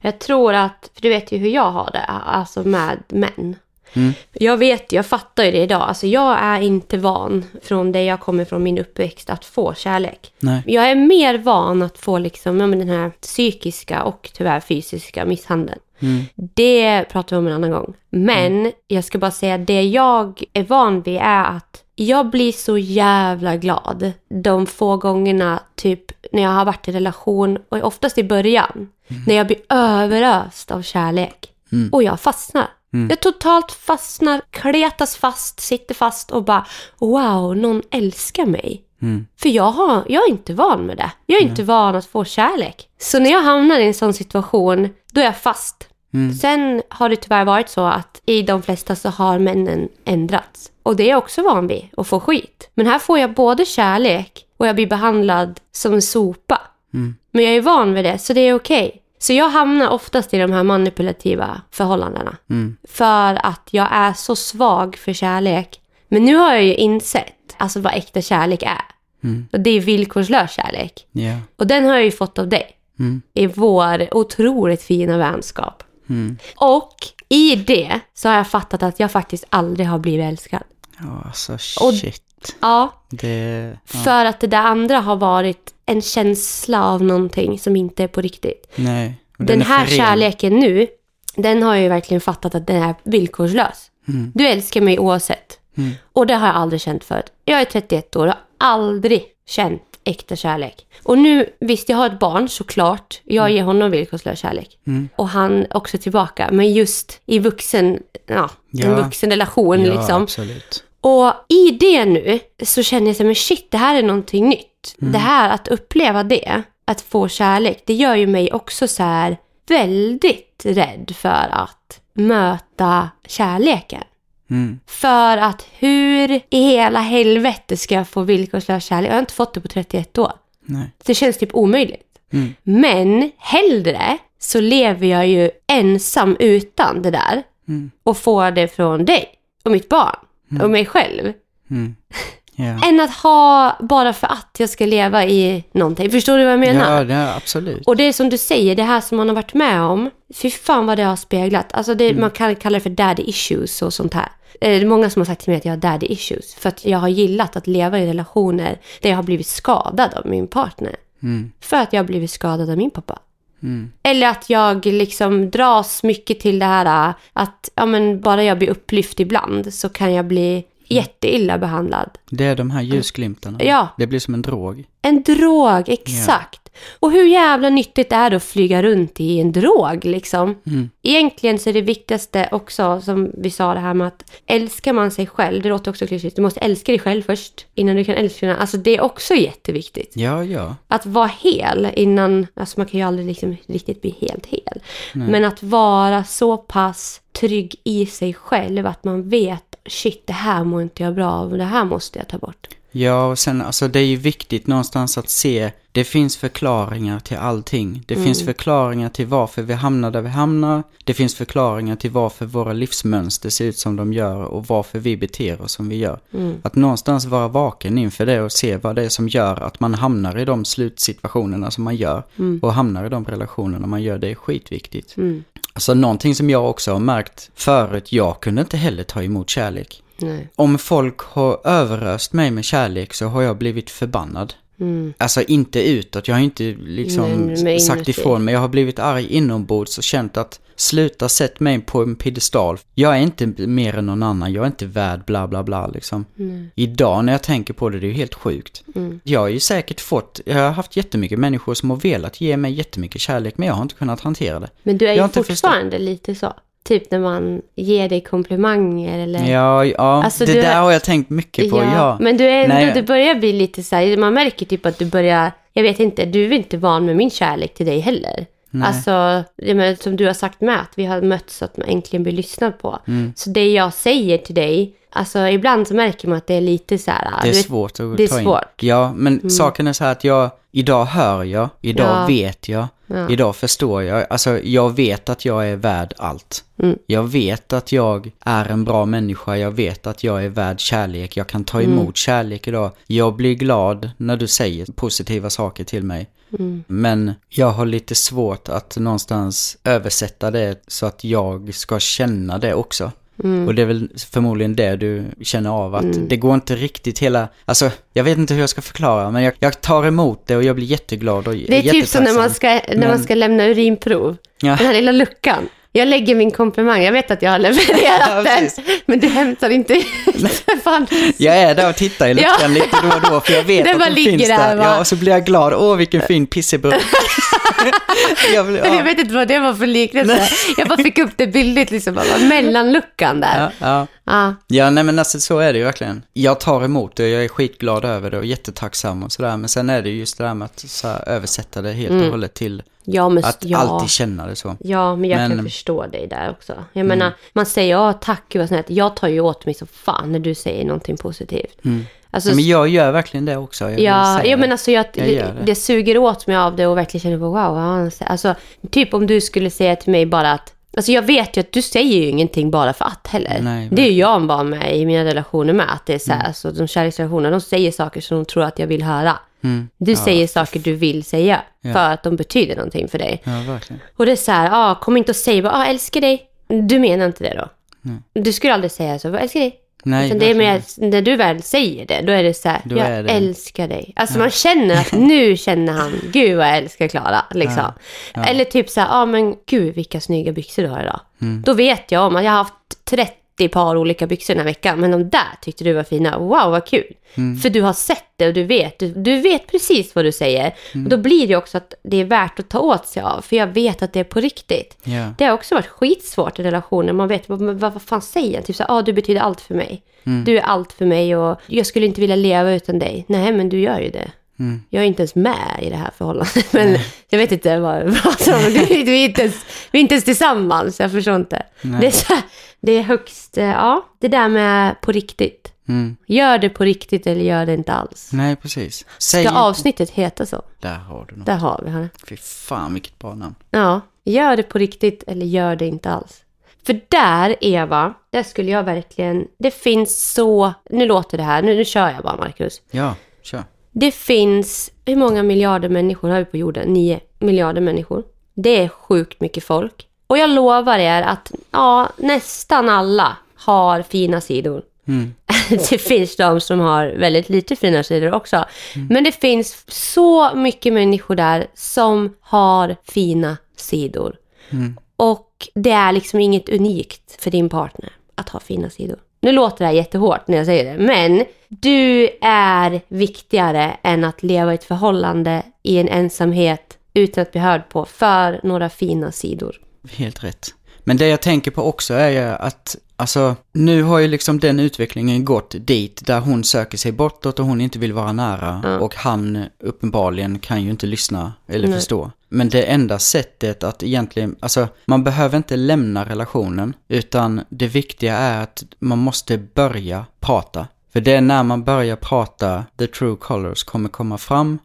Jag tror att, för du vet ju hur jag har det, alltså med män. Mm. Jag vet, jag fattar ju det idag. Alltså jag är inte van från det jag kommer från min uppväxt att få kärlek. Nej. Jag är mer van att få liksom, ja, den här psykiska och tyvärr fysiska misshandeln. Mm. Det pratar vi om en annan gång. Men jag ska bara säga, det jag är van vid är att jag blir så jävla glad de få gångerna, typ när jag har varit i relation, och oftast i början, när jag blir överöst av kärlek. Och jag fastnar. Jag totalt fastnar, kletas fast, sitter fast och bara wow, någon älskar mig. Mm. För jag, har, jag är inte van med det. Jag är inte van att få kärlek. Så när jag hamnar i en sån situation, då är jag fast. Sen har det tyvärr varit så att i de flesta så har männen ändrats. Och det är jag också van vid, att få skit. Men här får jag både kärlek och jag blir behandlad som en sopa. Men jag är van vid det, så det är okej. Så jag hamnar oftast i de här manipulativa förhållandena. För att jag är så svag för kärlek. Men nu har jag ju insett alltså vad äkta kärlek är. Och det är villkorslös kärlek. Ja. Och den har jag ju fått av dig. I vår otroligt fina vänskap. Och i det så har jag fattat att jag faktiskt aldrig har blivit älskad. Ja, alltså Och- shit. Ja, Det... Ja. för att det där andra har varit en känsla av någonting som inte är på riktigt. Nej. Den, är här kärleken nu, den har jag ju verkligen fattat att den är villkorslös. Du älskar mig oavsett. Och det har jag aldrig känt förut. Jag är 31 år och har aldrig känt äkta kärlek. Och nu, visst jag har ett barn såklart. Jag ger honom villkorslös kärlek. Och han också tillbaka. Men just i vuxen, ja, en Ja. vuxen relation Ja, liksom. absolut. Och i det nu så känner jag så här, men shit, det här är någonting nytt. Det här att uppleva det, att få kärlek, det gör ju mig också så här väldigt rädd för att möta kärleken. Mm. För att hur i hela helvete ska jag få villkorslös kärlek? Jag har inte fått det på 31 år. Nej. Det känns typ omöjligt. Mm. Men hellre så lever jag ju ensam utan det där Mm. och får det från dig och mitt barn och mig själv. Mm. Ja. Än att ha bara för att jag ska leva i någonting. Förstår du vad jag menar? Ja, det är absolut. Och det är som du säger, det här som man har varit med om. Fy fan vad det har speglat. Alltså det, man kan kalla det för daddy issues och sånt här. Eh, Det är många som har sagt till mig att jag har daddy issues. För att jag har gillat att leva i relationer där jag har blivit skadad av min partner. Mm. För att jag har blivit skadad av min pappa. Mm. Eller att jag liksom dras mycket till det här äh, att ja, men bara jag blir upplyft ibland så kan jag bli jätteilla behandlad. Det är de här ljusglimtarna. Ja. Det blir som en drog. En drog, exakt. Och hur jävla nyttigt är det att flyga runt i en drog liksom? Mm. Egentligen så är det viktigaste också, som vi sa det här med att älskar man sig själv, det låter också klyschigt, du måste älska dig själv först innan du kan älska någon. Alltså det är också jätteviktigt. Ja, ja. Att vara hel innan, alltså man kan ju aldrig liksom riktigt bli helt hel. Men att vara så pass trygg i sig själv att man vet shit det här mår inte jag bra av, det här måste jag ta bort. Ja, och sen alltså det är ju viktigt någonstans att se, det finns förklaringar till allting. Det finns förklaringar till varför vi hamnar där vi hamnar. Det finns förklaringar till varför våra livsmönster ser ut som de gör och varför vi beter oss som vi gör. Att någonstans vara vaken inför det och se vad det är som gör att man hamnar i de slutsituationerna som man gör. Och hamnar i de relationerna man gör, det är skitviktigt. Mm. Alltså någonting som jag också har märkt förut, jag kunde inte heller ta emot kärlek. Nej. Om folk har överöst mig med kärlek så har jag blivit förbannad. Alltså inte utåt, jag har inte liksom Nej, sagt inuti. ifrån, men jag har blivit arg inombords och känt att sluta sätt mig på en piedestal. Jag är inte mer än någon annan, jag är inte värd bla bla bla liksom. Idag när jag tänker på det, det är ju helt sjukt. Mm. Jag har ju säkert fått, jag har haft jättemycket människor som har velat ge mig jättemycket kärlek, men jag har inte kunnat hantera det. Men du är ju fortfarande lite så. Typ när man ger dig komplimanger eller... Ja, ja, Alltså, det där har- har jag tänkt mycket på, ja. Men du är ändå, Nej, du börjar bli lite så här, man märker typ att du börjar, jag vet inte, du är inte van med min kärlek till dig heller. Alltså, jag menar, som du har sagt med, att vi har mötts och att man äntligen blir lyssnad på. Mm. Så det jag säger till dig, alltså ibland så märker man att det är lite så här... Det är vet- svårt att det är ta in. svårt. Mm. Ja, men saken är så här att jag, idag hör jag, idag Ja. vet jag, Ja. idag förstår jag. Alltså, jag vet att jag är värd allt. Mm. Jag vet att jag är en bra människa, jag vet att jag är värd kärlek, jag kan ta Mm. emot kärlek idag. Jag blir glad när du säger positiva saker till mig. Mm. Men jag har lite svårt att någonstans översätta det så att jag ska känna det också. Mm. Och det är väl förmodligen det du känner av att det går inte riktigt hela, alltså jag vet inte hur jag ska förklara men jag, jag tar emot det och jag blir jätteglad och Det är typ som när man ska, när man Men- ska lämna urinprov. Ja. Den här lilla luckan. Jag lägger min komplimang, jag vet att jag har levererat Ja, den. Men du hämtar inte ut. Jag är där och tittar i luckan Ja. lite då och då för jag vet Den att den finns där, där. Ja, och så blir jag glad. Åh, vilken fin pisseburk. jag Men jag ja. vet inte vad det var för liknelse. Jag bara fick upp det bildligt liksom, mellanluckan där. Ja, ja. Ja. ja, nej men alltså så är det ju verkligen. Jag tar emot det, jag är skitglad över det och jättetacksam och sådär. Men sen är det just det där med att här, översätta det helt och hållet till Ja, men att ja. alltid känna det så. Ja, men jag kan Men- förstå dig där också. Jag menar, man säger ja, tack, gud vad snällt. Jag tar ju åt mig så fan när du säger någonting positivt. Alltså, Ja, men jag gör verkligen det också. Jag Ja, ja men alltså jag, Jag det, det. det suger åt mig av det och verkligen känner på wow. Alltså typ om du skulle säga till mig bara att Alltså jag vet ju att du säger ju ingenting bara för att heller. Nej, det är ju jag van med i mina relationer med. Att det är så här, alltså de kärleksrelationer, de säger saker som de tror att jag vill höra. Mm. Du säger saker du vill säga för att de betyder någonting för dig. Ja, verkligen. Och det är så här, ah, kom inte och säg bara, ah, älskar dig. Du menar inte det då? Du skulle aldrig säga så, älskar dig. Nej, Utan det är mer, när du väl säger det, då är det så här, Då jag älskar dig. Alltså man känner att nu känner han, gud vad jag älskar Klara. Liksom. Eller typ så här, ja ah, men gud vilka snygga byxor du har idag. Mm. Då vet jag om att jag har haft 30 par olika byxor den här veckan, men de där tyckte du var fina. Wow, vad kul. Mm. För du har sett det och du vet, du, du vet precis vad du säger. Mm. Och då blir det också att det är värt att ta åt sig av, för jag vet att det är på riktigt. Ja. Det har också varit skitsvårt i relationer. Man vet vad, vad, fan säger jag? Typ så ah, du betyder allt för mig. Mm. Du är allt för mig och jag skulle inte vilja leva utan dig. Nej, men du gör ju det. Mm. Jag är inte ens med i det här förhållandet. Men jag vet inte vad jag pratar om. Vi, är inte ens, vi är inte ens tillsammans. Jag förstår inte. Det är, så det är högst, eh, ja, det där med på riktigt. Mm. Gör det på riktigt eller gör det inte alls. Nej, precis. Säg Ska avsnittet heta så? Där har du något. Där har vi det. Fy fan vilket bra namn. Ja, gör det på riktigt eller gör det inte alls. För där, Eva, där skulle jag verkligen... Det finns så... Nu låter det här, nu, nu kör jag bara, Marcus. Ja, kör. Det finns... Hur många miljarder människor har vi på jorden? Nio miljarder människor. Det är sjukt mycket folk. Och jag lovar er att ja, nästan alla har fina sidor. Mm. det finns de som har väldigt lite fina sidor också. Men det finns så mycket människor där som har fina sidor. Och det är liksom inget unikt för din partner att ha fina sidor. Nu låter det här jättehårt när jag säger det, men du är viktigare än att leva i ett förhållande i en ensamhet utan att bli hörd på för några fina sidor. Helt rätt. Men det jag tänker på också är ju att, alltså, nu har ju liksom den utvecklingen gått dit där hon söker sig bortåt och hon inte vill vara nära. Och han uppenbarligen kan ju inte lyssna eller förstå. Men det enda sättet att egentligen, alltså man behöver inte lämna relationen. Utan det viktiga är att man måste börja prata. För det är när man börjar prata, the true colors kommer komma fram.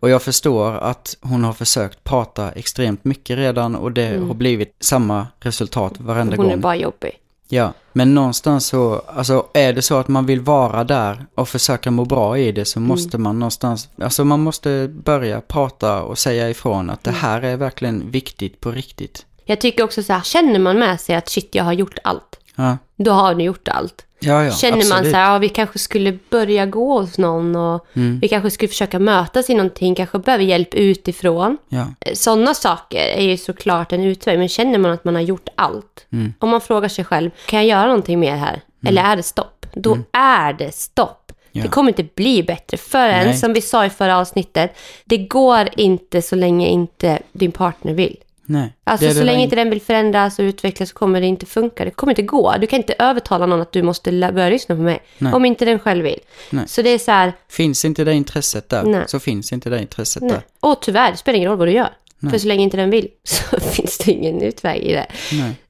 Och jag förstår att hon har försökt prata extremt mycket redan och det har blivit samma resultat varenda Hon gång. är bara jobbig. Ja, men någonstans så, alltså är det så att man vill vara där och försöka må bra i det så måste man någonstans, alltså man måste börja prata och säga ifrån att det här är verkligen viktigt på riktigt. Jag tycker också så här, känner man med sig att shit, jag har gjort allt. Ja, Då har ni gjort allt. Ja, ja, Känner man absolut. så här, ja, vi kanske skulle börja gå hos någon och Mm. vi kanske skulle försöka mötas i någonting, kanske behöver hjälp utifrån. Ja, Sådana saker är ju såklart en utväg, men känner man att man har gjort allt, Mm. om man frågar sig själv, kan jag göra någonting mer här? Eller är det stopp? Då är det stopp. Mm. Ja. Det kommer inte bli bättre förrän, Nej. som vi sa i förra avsnittet, det går inte så länge inte din partner vill. Nej. Alltså så länge inte den vill förändras och utvecklas så kommer det inte funka. Det kommer inte gå. Du kan inte övertala någon att du måste börja lyssna på mig. Nej. Om inte den själv vill. Nej. Så det är så här, Finns inte det intresset där, Nej. så finns inte det intresset där. Och tyvärr, det spelar ingen roll vad du gör. För så länge inte den vill så finns det ingen utväg i det.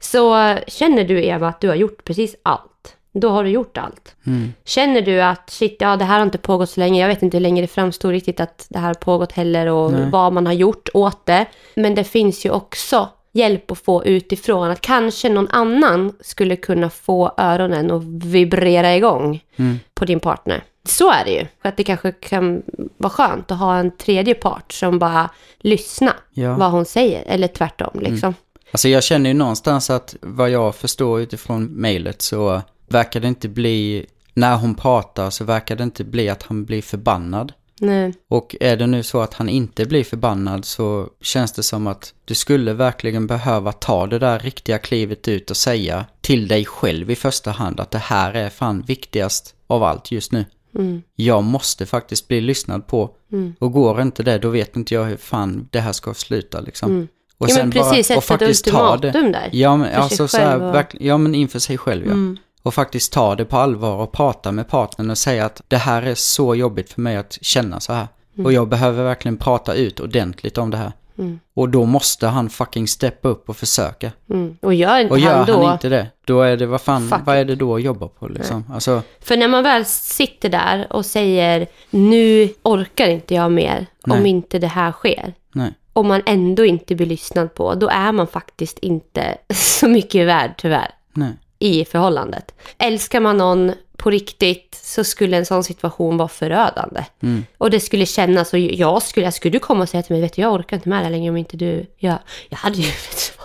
Så eh, känner du Eva att du har gjort precis allt, då har du gjort allt. Mm. Känner du att shit, ja det här har inte pågått så länge, jag vet inte hur länge det framstår riktigt att det här har pågått heller och Nej. vad man har gjort åt det. Men det finns ju också hjälp att få utifrån, att kanske någon annan skulle kunna få öronen att vibrera igång Mm. på din partner. Så är det ju. För att det kanske kan vara skönt att ha en tredje part som bara lyssnar Ja. vad hon säger, eller tvärtom liksom. Alltså jag känner ju någonstans att vad jag förstår utifrån mejlet så verkar det inte bli, när hon pratar så verkar det inte bli att han blir förbannad. Nej. Och är det nu så att han inte blir förbannad så känns det som att du skulle verkligen behöva ta det där riktiga klivet ut och säga till dig själv i första hand att det här är fan viktigast av allt just nu. Mm. Jag måste faktiskt bli lyssnad på. Mm. Och går inte det, då vet inte jag hur fan det här ska sluta liksom. Mm. Och Ja, men precis, och sätta ett ultimatum där. Ja, men alltså så här, och- verkligen, ja men inför sig själv ja. Mm. Och faktiskt ta det på allvar och prata med partnern och säga att det här är så jobbigt för mig att känna så här. Och jag behöver verkligen prata ut ordentligt om det här. Mm. Och då måste han fucking steppa upp och försöka. Mm. Och gör inte Och gör han då... han inte det, då är det, vad fan, Fuck vad är det då att jobba på liksom? Alltså, För när man väl sitter där och säger nu orkar inte jag mer om Nej. inte det här sker. nej. Och man ändå inte blir lyssnad på, då är man faktiskt inte så mycket värd tyvärr Nej. I förhållandet. Älskar man någon på riktigt så skulle en sån situation vara förödande. Mm. Och det skulle kännas, och jag skulle, skulle du komma och säga till mig, vet du, jag orkar inte med det längre om inte du gör. Jag hade ju, vet?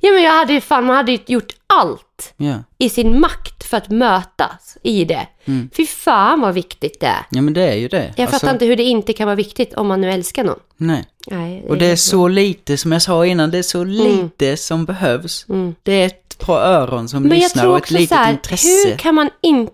Ja men jag hade ju fan, man hade ju gjort allt Ja. i sin makt för att mötas i det. Mm. Fy fan vad viktigt det är. ja, men det är ju det. Jag fattar inte hur det inte kan vara viktigt om man nu älskar någon. Nej. Nej, Och det är så lite, som jag sa innan, det är så lite som behövs. Mm. Det är ett par öron som Men jag lyssnar tror och ett också litet så här, intresse. hur kan man inte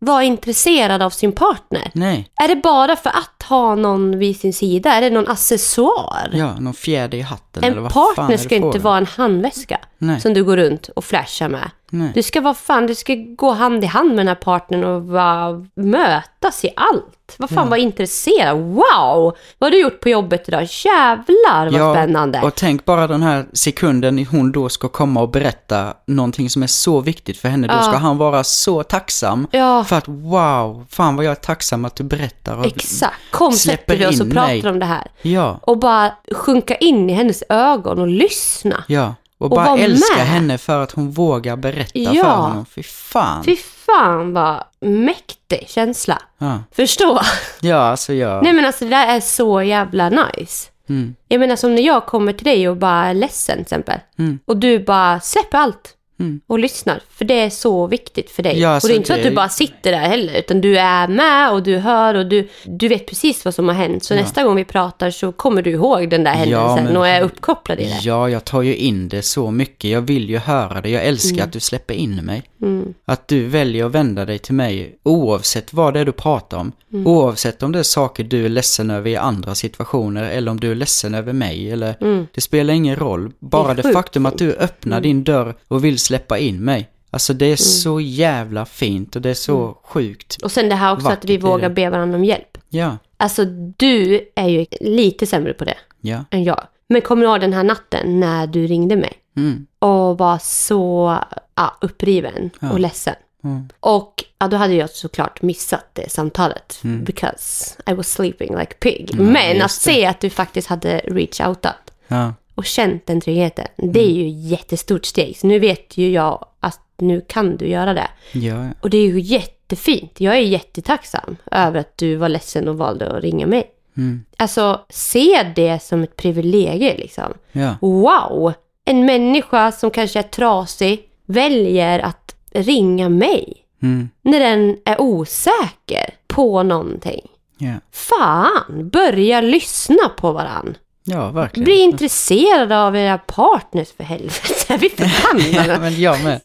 vara intresserad av sin partner? Nej, Är det bara för att ha någon vid sin sida? Är det någon accessoar? ja, någon fjäder i hatten eller en vad fan är partner det ska inte vara en handväska Nej. som du går runt och flashar med. Nej. Du ska vara fan, du ska gå hand i hand med den här partnern och bara mötas i allt. Vad fan, Ja. var intresserad. Wow! Vad har du gjort på jobbet idag? Jävlar vad spännande. Och tänk bara den här sekunden hon då ska komma och berätta någonting som är så viktigt för henne. Då Ja. ska han vara så tacksam Ja. för att wow, fan vad jag är tacksam att du berättar. Och, Exakt. Kom släpper vi oss och in pratar mig. om det här. Ja, Och bara sjunka in i hennes ögon och lyssna. ja. Och Och bara vara älska med. henne för att hon vågar berätta Ja. för honom. Fy fan. Fy fan vad mäktig känsla. Ja, Förstå? ja alltså jag... Nej men alltså det där är så jävla nice. Mm. Jag menar som när jag kommer till dig och bara är ledsen till exempel. Mm. Och du bara släpper allt. Mm. Och lyssnar. För det är så viktigt för dig. Ja, och alltså det är inte så att du bara sitter där heller. Utan du är med och du hör och du, du vet precis vad som har hänt. Så Ja. nästa gång vi pratar så kommer du ihåg den där händelsen men- och är uppkopplad i det. Ja, jag tar ju in det så mycket. Jag vill ju höra det. Jag älskar att du släpper in mig. Mm. Att du väljer att vända dig till mig oavsett vad det är du pratar om. Mm. Oavsett om det är saker du är ledsen över i andra situationer eller om du är ledsen över mig. Eller, Mm. Det spelar ingen roll. Bara det, sjukt faktum att du öppnar din dörr och vill släppa in mig. Alltså det är Mm. så jävla fint och det är så sjukt. Och sen det här också att vi det. vågar be varandra om hjälp. Ja, Alltså du är ju lite sämre på det ja. än jag. Men kommer du ihåg den här natten när du ringde mig? Mm. Och var så ja, uppriven Ja. och ledsen. Mm. Och ja, då hade jag såklart missat det samtalet. Mm. Because I was sleeping like pig. Ja, Men att se att du faktiskt hade reach outat Ja, och känt den tryggheten. Det är ju Mm. ett jättestort steg. Så nu vet ju jag att nu kan du göra det. ja, Och det är ju jättefint. Jag är jättetacksam över att du var ledsen och valde att ringa mig. mm. Alltså, se det som ett privilegium liksom. ja. Wow! En människa som kanske är trasig väljer att ringa mig. Mm. När den är osäker på någonting. Ja. Fan, börja lyssna på varann. Ja, verkligen. Bli intresserade av era partners för helvete. Vi ja, förbannade. men jag med.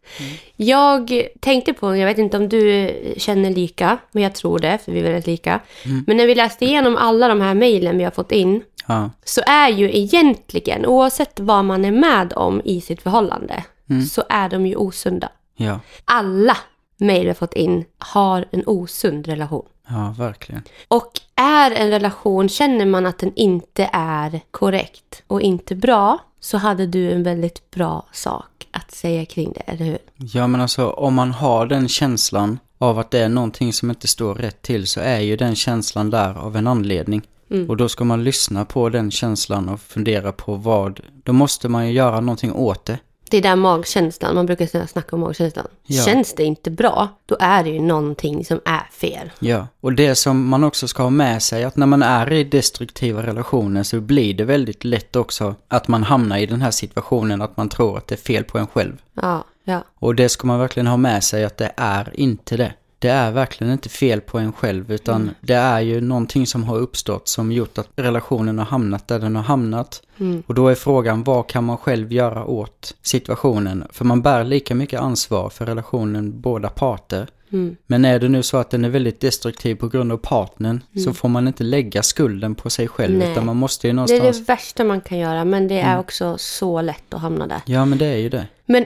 Jag tänkte på, jag vet inte om du känner lika, men jag tror det, för vi är väldigt lika. Mm. Men när vi läste igenom alla de här mejlen vi har fått in, Ja. så är ju egentligen, oavsett vad man är med om i sitt förhållande, Mm. så är de ju osunda. Ja. Alla mejl vi har fått in har en osund relation. Ja, verkligen. Och är en relation, känner man att den inte är korrekt och inte bra, så hade du en väldigt bra sak att säga kring det, eller hur? Ja, men alltså om man har den känslan av att det är någonting som inte står rätt till så är ju den känslan där av en anledning. Mm. Och då ska man lyssna på den känslan och fundera på vad, då måste man ju göra någonting åt det. Det är där magkänslan, man brukar snacka om magkänslan. Ja. Känns det inte bra, då är det ju någonting som är fel. Ja, och det som man också ska ha med sig att när man är i destruktiva relationer så blir det väldigt lätt också att man hamnar i den här situationen att man tror att det är fel på en själv. Ja, ja. Och det ska man verkligen ha med sig att det är inte det. Det är verkligen inte fel på en själv utan det är ju någonting som har uppstått som gjort att relationen har hamnat där den har hamnat. Mm. Och då är frågan vad kan man själv göra åt situationen? För man bär lika mycket ansvar för relationen båda parter. Mm. Men är det nu så att den är väldigt destruktiv på grund av partnern så får man inte lägga skulden på sig själv Nej. utan man måste ju Det är någonstans... det värsta man kan göra, men det är Mm. också så lätt att hamna där. Ja men det är ju det. Men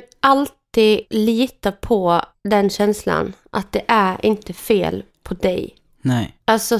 alltid lita på den känslan, att det är inte fel på dig. Nej. Alltså,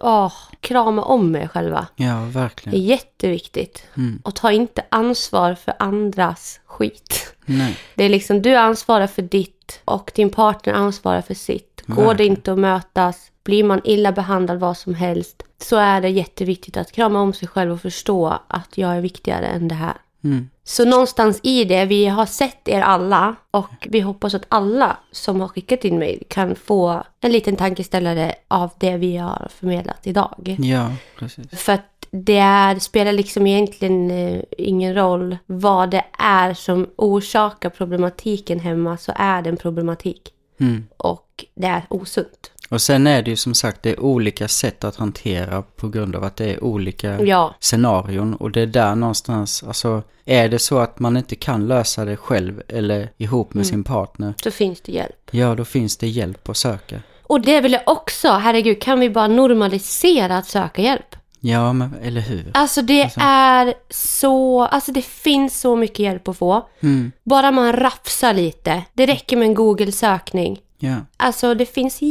åh, krama om er själva. Ja Det är verkligen. jätteviktigt. Mm. Och ta inte ansvar för andras skit. Nej. Det är liksom, du ansvarar för ditt och din partner ansvarar för sitt. Går det Verkligen. inte att mötas, blir man illa behandlad vad som helst, så är det jätteviktigt att krama om sig själv och förstå att jag är viktigare än det här. Mm. Så någonstans i det, vi har sett er alla och vi hoppas att alla som har skickat in mejl kan få en liten tankeställare av det vi har förmedlat idag. Ja, precis. För att det, är, spelar liksom egentligen eh, ingen roll vad det är som orsakar problematiken hemma så är det en problematik. Mm. Och det är osunt. Och sen är det ju som sagt det är olika sätt att hantera på grund av att det är olika Ja, scenarion och det är där någonstans, alltså är det så att man inte kan lösa det själv eller ihop med sin partner, så finns det hjälp. ja då finns det hjälp att söka. Och det vill jag också, herregud, kan vi bara normalisera att söka hjälp? Ja, men eller hur? Alltså det Alltså. är så, alltså det finns så mycket hjälp att få. Mm, Bara man rafsar lite. Det räcker med en Google-sökning. ja, Alltså det finns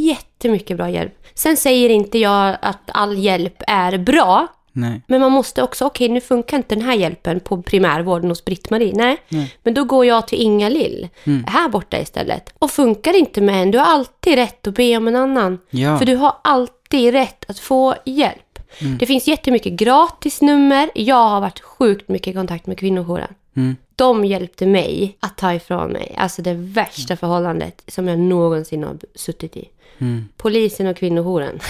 jättemycket bra hjälp. Sen säger inte jag att all hjälp är bra. nej, Men man måste också, okej nu funkar inte den här hjälpen på primärvården hos Britt-Marie. Nej. Nej. Men då går jag till Inga-Lill. Här borta istället. Och funkar inte med en, du har alltid rätt att be om en annan. ja, För du har alltid rätt att få hjälp. Det finns jättemycket gratisnummer. Jag har varit sjukt mycket i kontakt med kvinnojouren. mm, De hjälpte mig att ta ifrån mig, alltså det värsta förhållandet som jag någonsin har suttit i. mm, Polisen och kvinnojouren.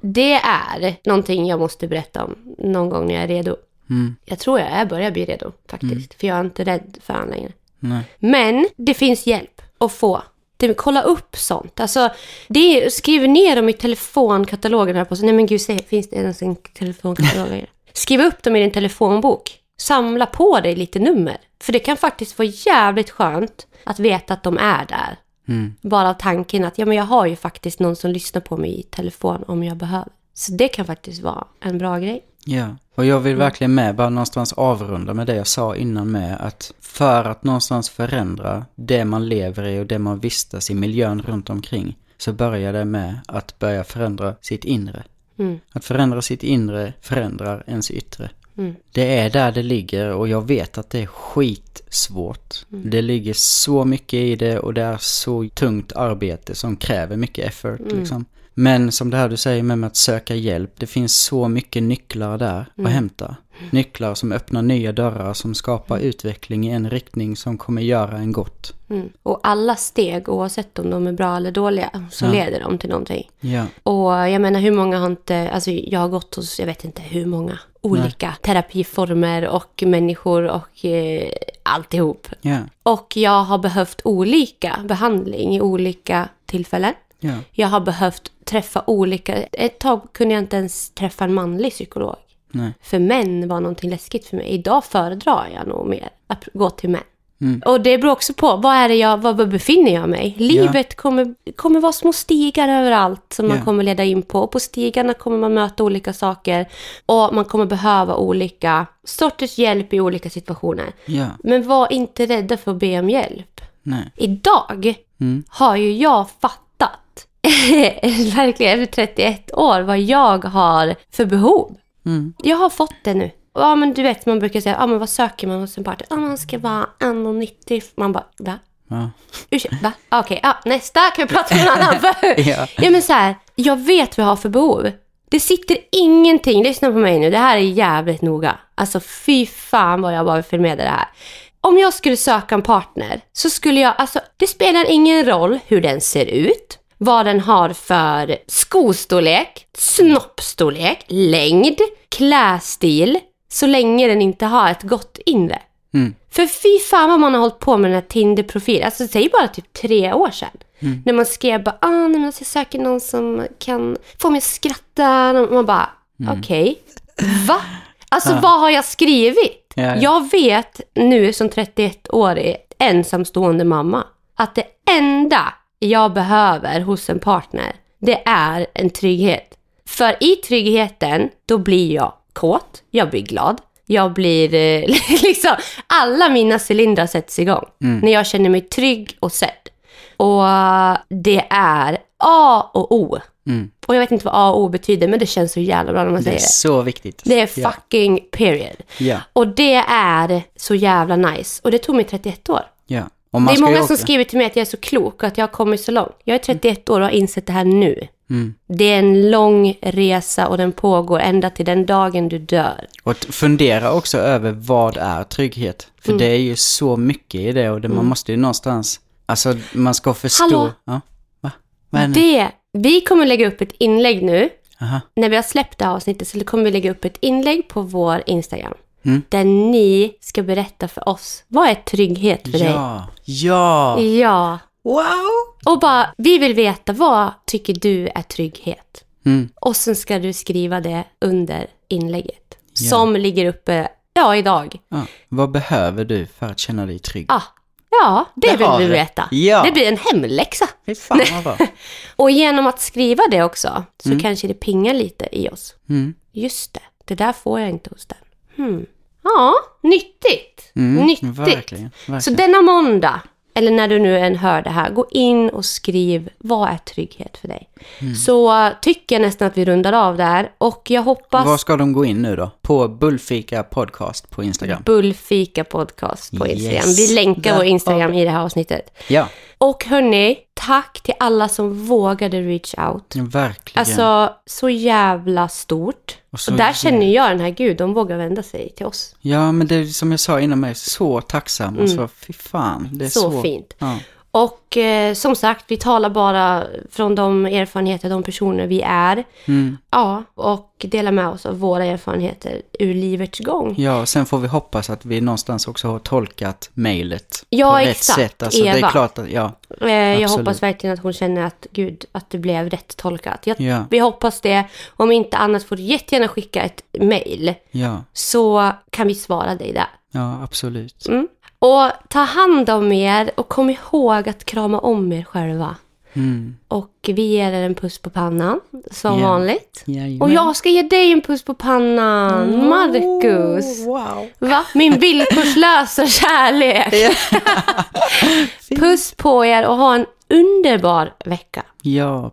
Det är någonting jag måste berätta om någon gång när jag är redo. mm, Jag tror jag är börjar bli redo faktiskt, för jag är inte rädd för han längre. nej, Men det finns hjälp att få. Det, kolla upp sånt. Alltså, det skriv ner dem i telefonkatalogen. Här på, så, nej men gud, säg, finns det ens en telefonkatalog? skriv upp dem i din telefonbok. Samla på dig lite nummer. För det kan faktiskt vara jävligt skönt att veta att de är där. mm, Bara av tanken att ja, men jag har ju faktiskt någon som lyssnar på mig i telefon om jag behöver. Så det kan faktiskt vara en bra grej. ja. Och jag vill verkligen med bara någonstans avrunda med det jag sa innan med att för att någonstans förändra det man lever i och det man vistas i miljön runt omkring så börjar det med att börja förändra sitt inre. Mm. Att förändra sitt inre förändrar ens yttre. Mm. Det är där det ligger och jag vet att det är skitsvårt. Det ligger så mycket i det och det är så tungt arbete som kräver mycket effort liksom. Men som det här du säger med att söka hjälp, det finns så mycket nycklar där att hämta. Nycklar som öppnar nya dörrar, som skapar utveckling i en riktning som kommer göra en gott. Mm. Och alla steg, oavsett om de är bra eller dåliga, så Ja. leder de till någonting. Ja, Och jag menar hur många har inte, alltså jag har gått hos, jag vet inte hur många olika terapiformer och människor och eh, alltihop. ja, Och jag har behövt olika behandling i olika tillfällen. Ja, Jag har behövt träffa olika, ett tag kunde jag inte ens träffa en manlig psykolog. nej, För män var någonting läskigt för mig. Idag föredrar jag nog mer att gå till män. Mm. Och det beror också på, vad är jag, var befinner jag mig? Livet kommer, kommer vara små stigar överallt som man kommer leda in på. Och på stigarna kommer man möta olika saker. Och man kommer behöva olika sorters hjälp i olika situationer. ja, Men var inte rädda för att be om hjälp. nej, Idag Mm. har ju jag fattat, verkligen efter 31 år, vad jag har för behov. mm, Jag har fått det nu. Ja men du vet man brukar säga, ja men vad söker man hos en partner? Ja man ska vara 1,90. Man bara, va? ja, Ursäkta, va? Okej, ja nästa kan vi prata med någon annan. Ja. ja men så här, jag vet vad jag har för behov. Det sitter ingenting, lyssna på mig nu, det här är jävligt noga. Alltså fy fan vad jag bara vill förmedla det här. Om jag skulle söka en partner så skulle jag, alltså det spelar ingen roll hur den ser ut, vad den har för skostorlek, snoppstorlek, längd, klädstil, så länge den inte har ett gott inre. mm, För fy fan vad man har hållit på med den här Tinder-profilen. Alltså säg bara typ tre år sedan. När man skrev bara, ah, nej, alltså, jag söker någon som kan få mig att skratta. Och man bara, okej, va? Alltså vad har jag skrivit? Ja, ja. Jag vet nu som 31-årig ensamstående mamma att det enda jag behöver hos en partner, det är en trygghet. För i tryggheten, då blir jag kåt, jag blir glad, jag blir eh, liksom, alla mina cylindrar sätts igång. När jag känner mig trygg och sedd. Och det är A och O. mm. Och jag vet inte vad A och O betyder, men det känns så jävla bra när man Det är säger det. så viktigt. Det är fucking period. Ja, Och det är så jävla nice. Och det tog mig 31 år. ja. Det är många som skriver till mig att jag är så klok och att jag har kommit så långt. Jag är 31 år och har insett det här nu. Mm. Det är en lång resa och den pågår ända till den dagen du dör. Och fundera också över vad är trygghet? För Mm. det är ju så mycket i det och det, man måste ju någonstans, alltså man ska förstå. Hallå? Ja, va? Vad är det? Det, vi kommer lägga upp ett inlägg nu. Aha. När vi har släppt det här avsnittet så kommer vi lägga upp ett inlägg på vår Instagram. Mm. Där ni ska berätta för oss, vad är trygghet för dig? Ja, ja. Ja. Wow! Och bara, vi vill veta, vad tycker du är trygghet? Mm. Och sen ska du skriva det under inlägget. Ja. Som ligger uppe, ja, idag. Ja. Vad behöver du för att känna dig trygg? Ah, ja, det Det vill vi veta. Ja. Det blir en hemläxa. Fy fan vad bra. Och genom att skriva det också, så kanske det pingar lite i oss. Mm. Just det, det där får jag inte hos den. Hmm. Ja, nyttigt. Mm, nyttigt. Verkligen, verkligen. Så denna måndag, eller när du nu än hör det här, gå in och skriv vad är trygghet för dig. Mm. Så uh, tycker jag nästan att vi rundar av där och jag hoppas Var ska de gå in nu då? På Bullfika Podcast på Instagram. Bullfika podcast på Instagram. Yes. Vi länkar vår Instagram i det här avsnittet. Ja, Och hörni, tack till alla som vågade reach out. verkligen. Alltså, så jävla stort. Och Och, där känner jag den här Gud, de vågar vända sig till oss. Ja, men det är som jag sa innan mig, så tacksam. Alltså, fy fan. Det är så, Mm. Så fint. Ja. Och eh, som sagt, vi talar bara från de erfarenheter, de personer vi är. Mm. Ja, och delar med oss av våra erfarenheter ur livets gång. ja, och sen får vi hoppas att vi någonstans också har tolkat mejlet Ja, på rätt exakt. sätt. Alltså, det är Eva. klart att, ja, Eh, jag hoppas verkligen att hon känner att Gud, att det blev rätt tolkat. Jag, Ja. Vi hoppas det. Om inte annat får du jättegärna skicka ett mejl. ja, Så kan vi svara dig där. ja, absolut. Mm. Och ta hand om er och kom ihåg att krama om er själva. Mm. Och vi ger er en puss på pannan, som Ja. vanligt. Jajamän. Och jag ska ge dig en puss på pannan, Marcus. Wow. Va? Min villkorslösa kärlek. puss på er och ha en underbar vecka. Ja,